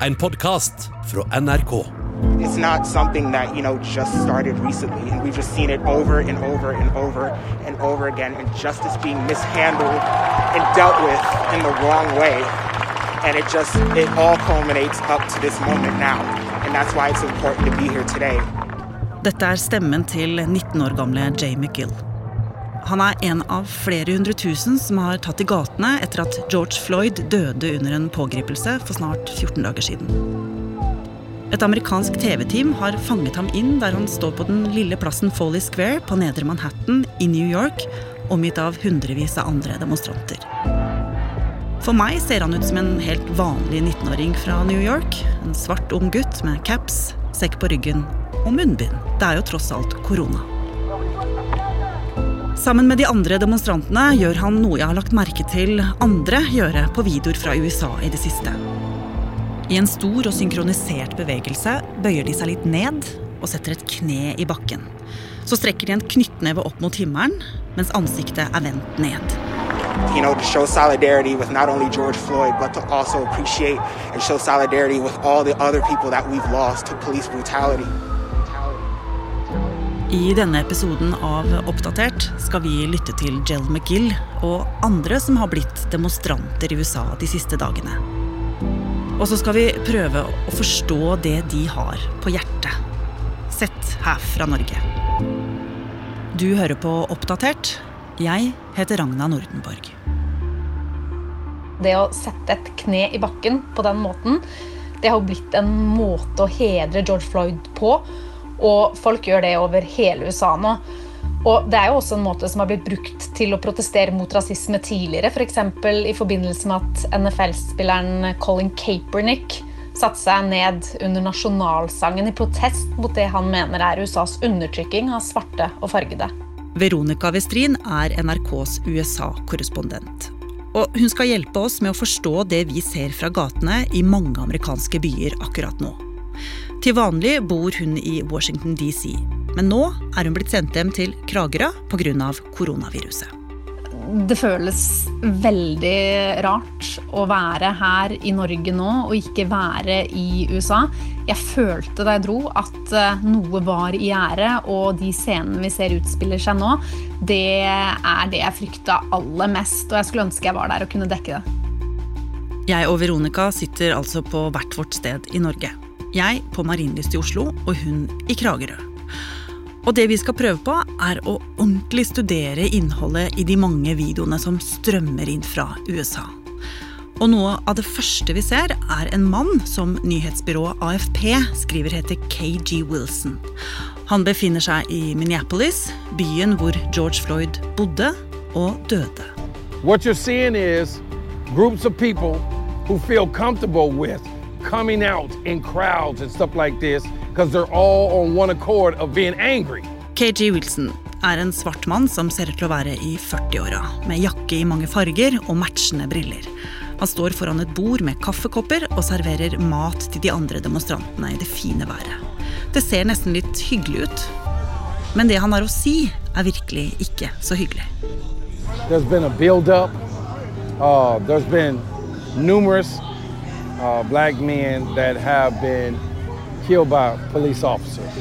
en podkast fra NRK. It's not something that, you know, just started recently. And we've just seen it over and over and over and over again. And justice being mishandled and dealt with in the wrong way. And it just, it all culminates up to this moment now. And that's why it's important to be here today. Dette er stemmen til 19 år gamle Jay McGill. Han er en av flere hundre tusen som har tatt i gatene etter at George Floyd døde under en pågripelse for snart 14 dager siden. Et amerikansk TV-team har fanget ham inn der han står på den lille plassen Foley Square på nedre Manhattan i New York, omgitt av hundrevis av andre demonstranter. For meg ser han ut som en helt vanlig 19-åring fra New York. En svart ung gutt med caps, sekk på ryggen og munnbind. Det er jo tross alt korona. Sammen med de andre demonstrantene gjør han noe jeg har lagt merke til andre gjøre på videoer fra USA i det siste. I en stor og synkronisert bevegelse bøyer de seg litt ned og setter et kne i bakken. Så strekker de en knyttneve opp mot himmelen, mens ansiktet er vendt ned. You know, to show solidarity with not only George Floyd, but to also appreciate and show solidarity with all the other people that we've lost to police brutality. I denne episoden av Oppdatert skal vi lytte til Jell McGill og andre som har blitt demonstranter i USA de siste dagene. Og så skal vi prøve å forstå det de har på hjertet. Sett her fra Norge. Du hører på Oppdatert. Jeg heter Ragna Nordenborg. Det å sette et kne i bakken på den måten, det har blitt en måte å hedre George Floyd på. Og folk gjør det over hele USA nå. Og det er jo også en måte som har blitt brukt til å protestere mot rasisme tidligere. F.eks. For i forbindelse med at NFL-spilleren Colin Kaepernick satte seg ned under nasjonalsangen i protest mot det han mener er USAs undertrykking av svarte og fargede. Veronica Westrin er NRKs USA-korrespondent. Og hun skal hjelpe oss med å forstå det vi ser fra gatene i mange amerikanske byer akkurat nå. Til vanlig bor hun i Washington DC, men nå er hun blitt sendt hjem til Kragerø pga. koronaviruset. Det føles veldig rart å være her i Norge nå og ikke være i USA. Jeg følte da jeg dro at eh, noe var i gjære, og de scenene vi ser utspiller seg nå, det er det jeg frykta aller mest. Og jeg skulle ønske jeg var der og kunne dekke det. Jeg og Veronica sitter altså på hvert vårt sted i Norge. Jeg på Marienlyst i Oslo, og hun i Kragerø. Og det vi skal prøve på, er å ordentlig studere innholdet i de mange videoene som strømmer inn fra USA. Og noe av det første vi ser, er en mann som nyhetsbyrået AFP skriver heter KG Wilson. Han befinner seg i Minneapolis, byen hvor George Floyd bodde og døde. What you're seeing is groups of people who feel comfortable with coming out in crowds and stuff like this because they're all on one accord of being angry. KG Wilson er en svart mann som ser ut til å være i 40-åra, med jakke i mange farger og matchende briller. Han står foran et bord med kaffekopper og serverer mat til de andre demonstrantene i det fine været. Det ser nesten litt hyggelig ut. Men det han har å si, er virkelig ikke så hyggelig. There's been a build-up. Uh, there's been numerous uh, black men that have been killed by police officers.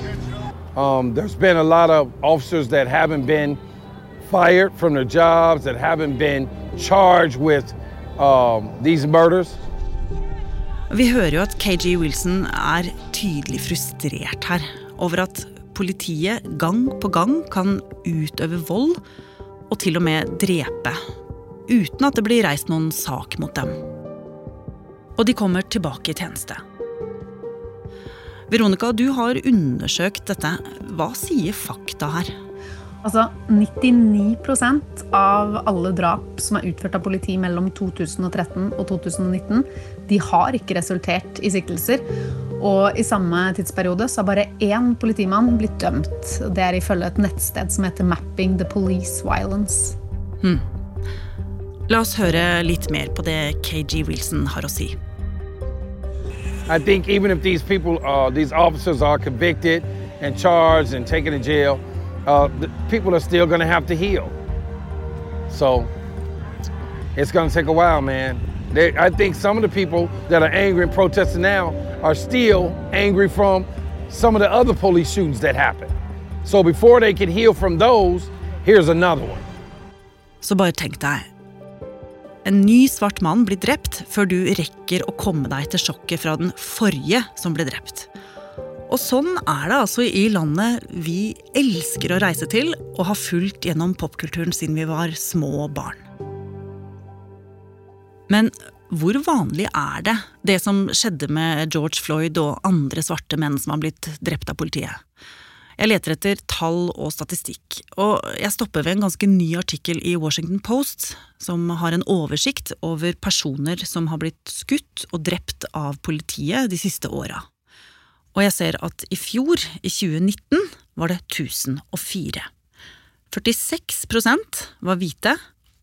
Um, there's been a lot of officers that haven't been fired from their jobs, that haven't been charged with um, these murders. Vi hører jo at KG Wilson er tydelig frustrert her over at politiet gang på gang kan utøve vold og til og med drepe, uten at det blir reist noen sak mot dem. Og de kommer tilbake i tjeneste. Veronica, du har undersøkt dette. Hva sier fakta her? Altså, 99% av alle drap som er utført av politi mellom 2013 og 2019, de har ikke resultert i siktelser. Og i samme tidsperiode så har bare én politimann blitt dømt. Det er ifølge et nettsted som heter Mapping the Police Violence. Hmm. La oss høre litt mer på det KG Wilson har å si. I think even if these people, uh, these officers are convicted and charged and taken to jail, uh, the people are still going to have to heal. So it's going to take a while, man. They, I think some of the people that are angry and protesting now are still angry from some of the other police shootings that happened. So before they can heal from those, here's another one. Så bare tenk deg. En ny svart mann blir drept før du rekker å komme deg til sjokket fra den forrige som ble drept. Og sånn er det altså i landet vi elsker å reise til og har fulgt gjennom popkulturen siden vi var små barn. Men hvor vanlig er det, det som skjedde med George Floyd og andre svarte menn som har blitt drept av politiet? Jeg leter etter tall og statistikk, og jeg stopper ved en ganske ny artikkel i Washington Post, som har en oversikt over personer som har blitt skutt og drept av politiet de siste åra. Og jeg ser at i fjor, i 2019, var det 1004. 46% var hvite,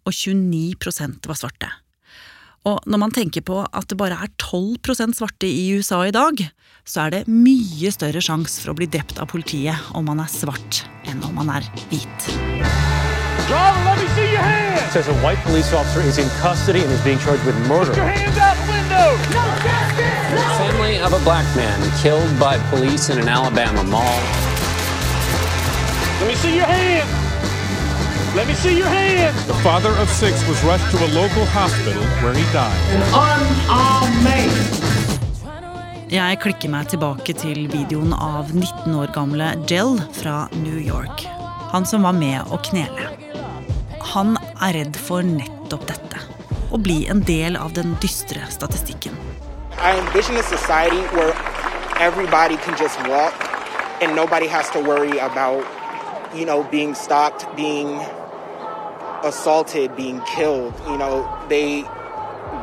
og 29% var svarte. Og når man tenker på at det bare er 12% svarte i USA i dag, så er det mye større sjanse for å bli drept av politiet om man er svart, enn om man er hvit. Driver, let me see your hands. Says a white police officer is in custody and is being charged with murder. Put your hands out the window. No justice. Family of a black man killed by police in an Alabama mall. Let me see your hands. Let me see your hands. The father of six was rushed to a local hospital where he died. An unarmed man. Jeg klikker meg tilbake til videoen av 19 år gamle Jell fra New York. Han som var med å knele. Han er redd for nettopp dette. Å bli en del av den dystre statistikken. I envision a society where everybody can just walk and nobody has to worry about, you know, being stopped, being assaulted, being killed. You know, they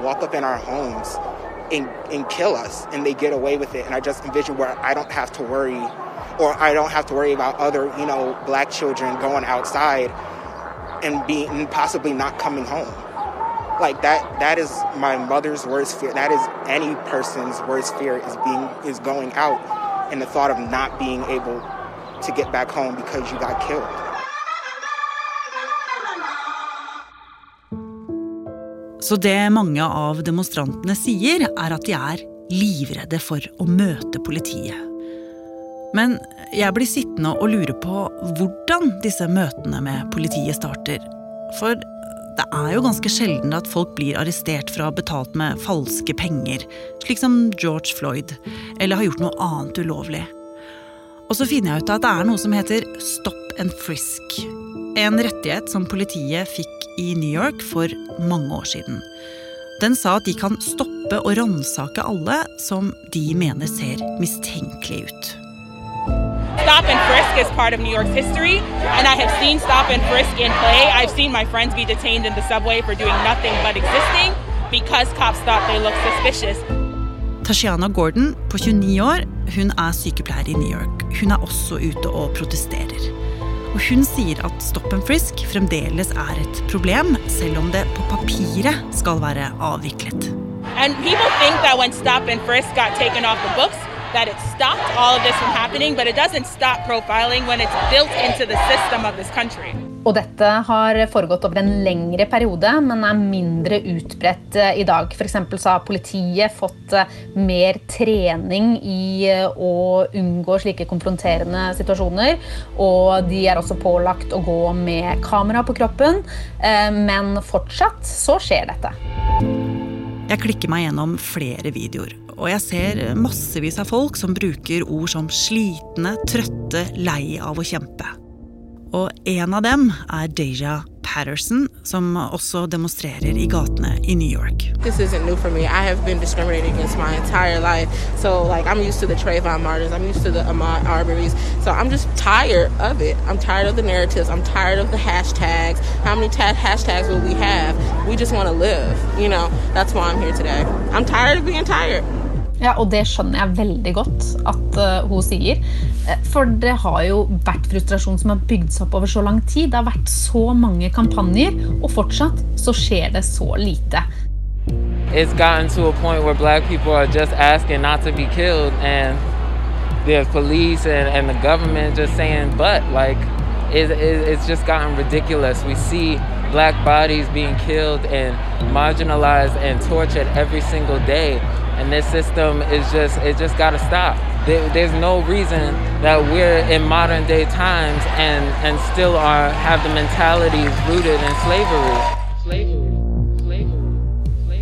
walk up in our homes and, and kill us and they get away with it. And I just envision where I don't have to worry or I don't have to worry about other, you know, black children going outside and being possibly not coming home. Like that that is my mother's worst fear. That is any person's worst fear is being is going out and the thought of not being able to get back home because you got killed. Så det mange av demonstrantene sier, er at de er livredde for å møte politiet. Men jeg blir sittende og lure på hvordan disse møtene med politiet starter. For det er jo ganske sjelden at folk blir arrestert for å ha betalt med falske penger, slik som George Floyd, eller har gjort noe annet ulovlig. Og så finner jeg ut at det er noe som heter stop and frisk. En rettighet som politiet fikk i New York for mange år siden. Den sa at de kan stoppe og ransake alle som de mener ser mistenkelige ut. Stop and frisk is part of New York's history, and I have seen stop and frisk in play. I've seen my friends be detained in the subway for doing nothing but existing because cops thought they looked suspicious. Tashiana Gordon på 29 år hun er sykepleier i New York. Hun er også ute og protesterer. Og hun sier at stop and frisk fremdeles er et problem, selv om det på papiret skal være avviklet. And people think that when stop frisk got taken off the books, that it stopped all of this from happening, but it doesn't stop profiling when it's built into the system of this country. Og dette har foregått over en lengre periode, men er mindre utbredt eh, i dag. For så har politiet fått eh, mer trening i eh, å unngå slike konfronterende situasjoner. Og de er også pålagt å gå med kamera på kroppen. Men fortsatt så skjer dette. Jeg klikker meg gjennom flere videoer, og jeg ser massevis av folk som bruker ord som slitne, trøtte, lei av å kjempe. Og en av dem er Deja Patterson, som også demonstrerer i gatene i New York. So, like, I'm used to the Trayvon Martins. I'm used to the Ahmaud Arbery's. So, I'm just tired of it. I'm tired of the narratives. I'm tired of the hashtags. How many hashtags will we have? We just want to live. You know, that's why I'm here today. I'm tired of being tired. Ja, og det skjønner jeg veldig godt at uh, hun sier. For det har jo vært frustrasjon som har bygd seg opp over så lang tid. Det har vært så mange kampanjer, og fortsatt så skjer det så lite. It's gotten to a point where black people are just asking not to be killed, and there's police and, and the government just saying, but like, it, it, it's just gotten ridiculous. We see black bodies being killed and marginalized and tortured every single day. And this system is just, it just got to stop. There, there's no reason that we're in modern day times and, and still are, have the mentalities rooted in slavery. slavery.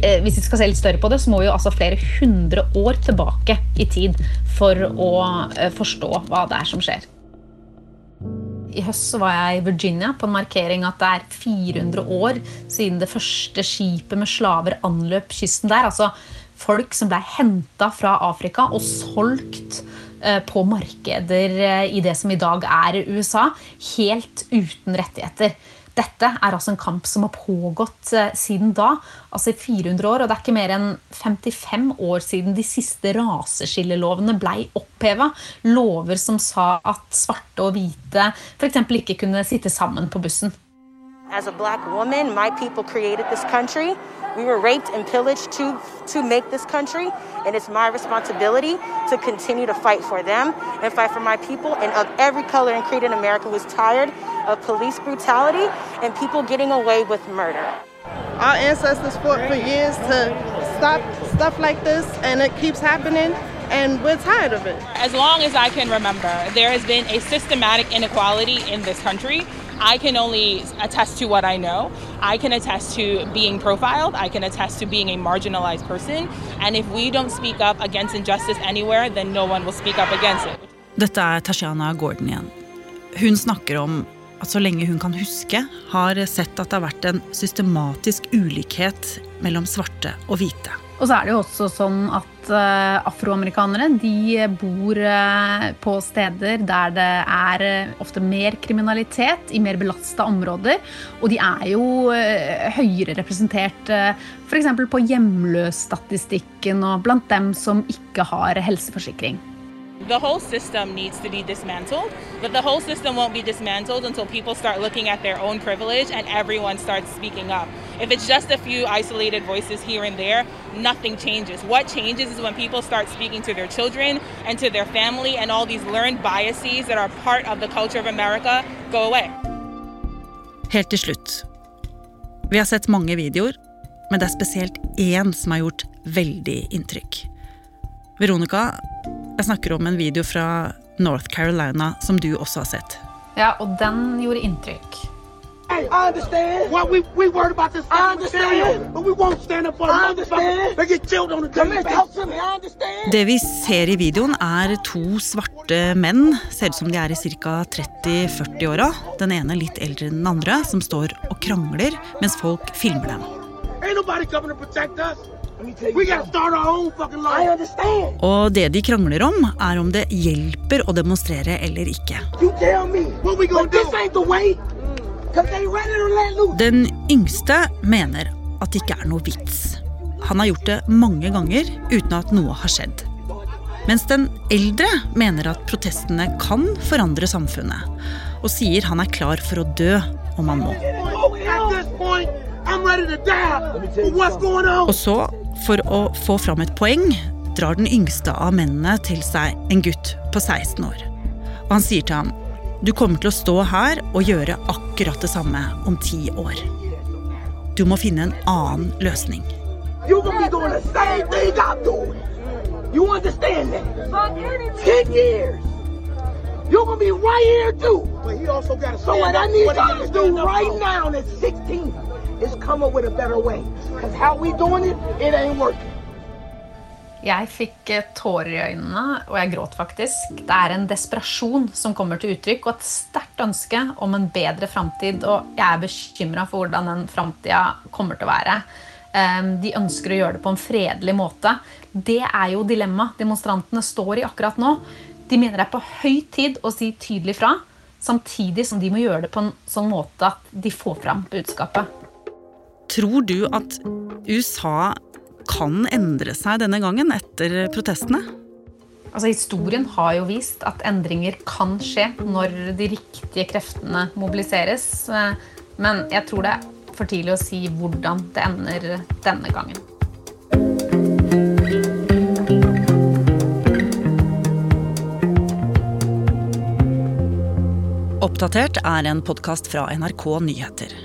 Eh, hvis vi skal se litt større på det, så må vi jo altså flere hundre år tilbake i tid for å eh, forstå hva det er som skjer. I høst så var jeg i Virginia på en markering at det er 400 år siden det første skipet med slaver anløp kysten der. Altså folk som ble henta fra Afrika og solgt eh, på markeder i det som i dag er USA, helt uten rettigheter. Dette er altså en kamp som har pågått eh, siden da, altså i 400 år. Og det er ikke mer enn 55 år siden de siste raseskillelovene blei oppheva. Lover som sa at svarte og hvite f.eks. ikke kunne sitte sammen på bussen. As a black woman, my people created this country. We were raped and pillaged to, to make this country, and it's my responsibility to continue to fight for them and fight for my people and of every color and creed in America who's tired of police brutality and people getting away with murder. Our ancestors fought for years to stop stuff like this, and it keeps happening and we're tired of it. As long as I can remember, there has been a systematic inequality in this country I can only attest to what I know. I can attest to being profiled. I can attest to being a marginalized person. And if we don't speak up against injustice anywhere, then no one will speak up against it. Dette er Tashiana Gordon igjen. Hun snakker om at så lenge hun kan huske, har sett at det har vært en systematisk ulikhet mellom svarte og hvite. Og så er det jo også sånn at uh, afroamerikanere de bor uh, på steder der det er uh, ofte mer kriminalitet, i mer belasta områder. Og de er jo høyere representert f.eks. på hjemløsstatistikken og blant dem som ikke har helseforsikring. The whole system needs to be dismantled, but the whole system won't be dismantled until people start looking at their own privilege and everyone starts speaking up. If it's just a few isolated voices here and there, nothing changes. What changes is when people start speaking to their children and to their family, and all these learned biases that are part of the culture of America go away. Helt til slutt. Vi har sett mange videoer, men det er spesielt én som har gjort veldig inntrykk. Veronica, jeg snakker om en video fra North Carolina som du også har sett. Ja, og den gjorde inntrykk. Hey, I understand. What we we worried about this I understand. but we won't stand up for I understand. They get killed on the daily basis. I understand. Det vi ser i videoen, er to svarte menn, ser ut som de er i ca. 30-40-åra. Den ene litt eldre enn den andre, som står og krangler mens folk filmer dem. Ain't nobody coming to protect us. Og det de krangler om, er om det hjelper å demonstrere eller ikke. Den yngste mener at det ikke er noe vits. Han har gjort det mange ganger uten at noe har skjedd. Mens den eldre mener at protestene kan forandre samfunnet, og sier han er klar for å dø om han må. Og så for å få fram et poeng drar den yngste av mennene til seg en gutt på 16 år. Og han sier til ham du kommer til å stå her og gjøre akkurat det samme om ti år. Du må finne en annen løsning. You're gonna be doing the same thing I'm doing. You understand that? Ten years. You're gonna be right here too. But he also got to So what I need y'all to do right now at 16 is come up with a better way. Because how we doing it, it ain't working. Jeg fikk tårer i øynene, og jeg gråt faktisk. Det er en desperasjon som kommer til uttrykk, og et sterkt ønske om en bedre framtid. Og jeg er bekymra for hvordan den framtida kommer til å være. Ehm, de ønsker å gjøre det på en fredelig måte. Det er jo dilemmaet demonstrantene står i akkurat nå. De mener det er på høy tid å si tydelig fra, samtidig som de må gjøre det på en sånn måte at de får fram budskapet. Tror du at USA kan endre seg denne gangen etter protestene? Altså, historien har jo vist at endringer kan skje når de riktige kreftene mobiliseres. Men jeg tror det er for tidlig å si hvordan det ender denne gangen. Oppdatert er en podkast fra NRK Nyheter.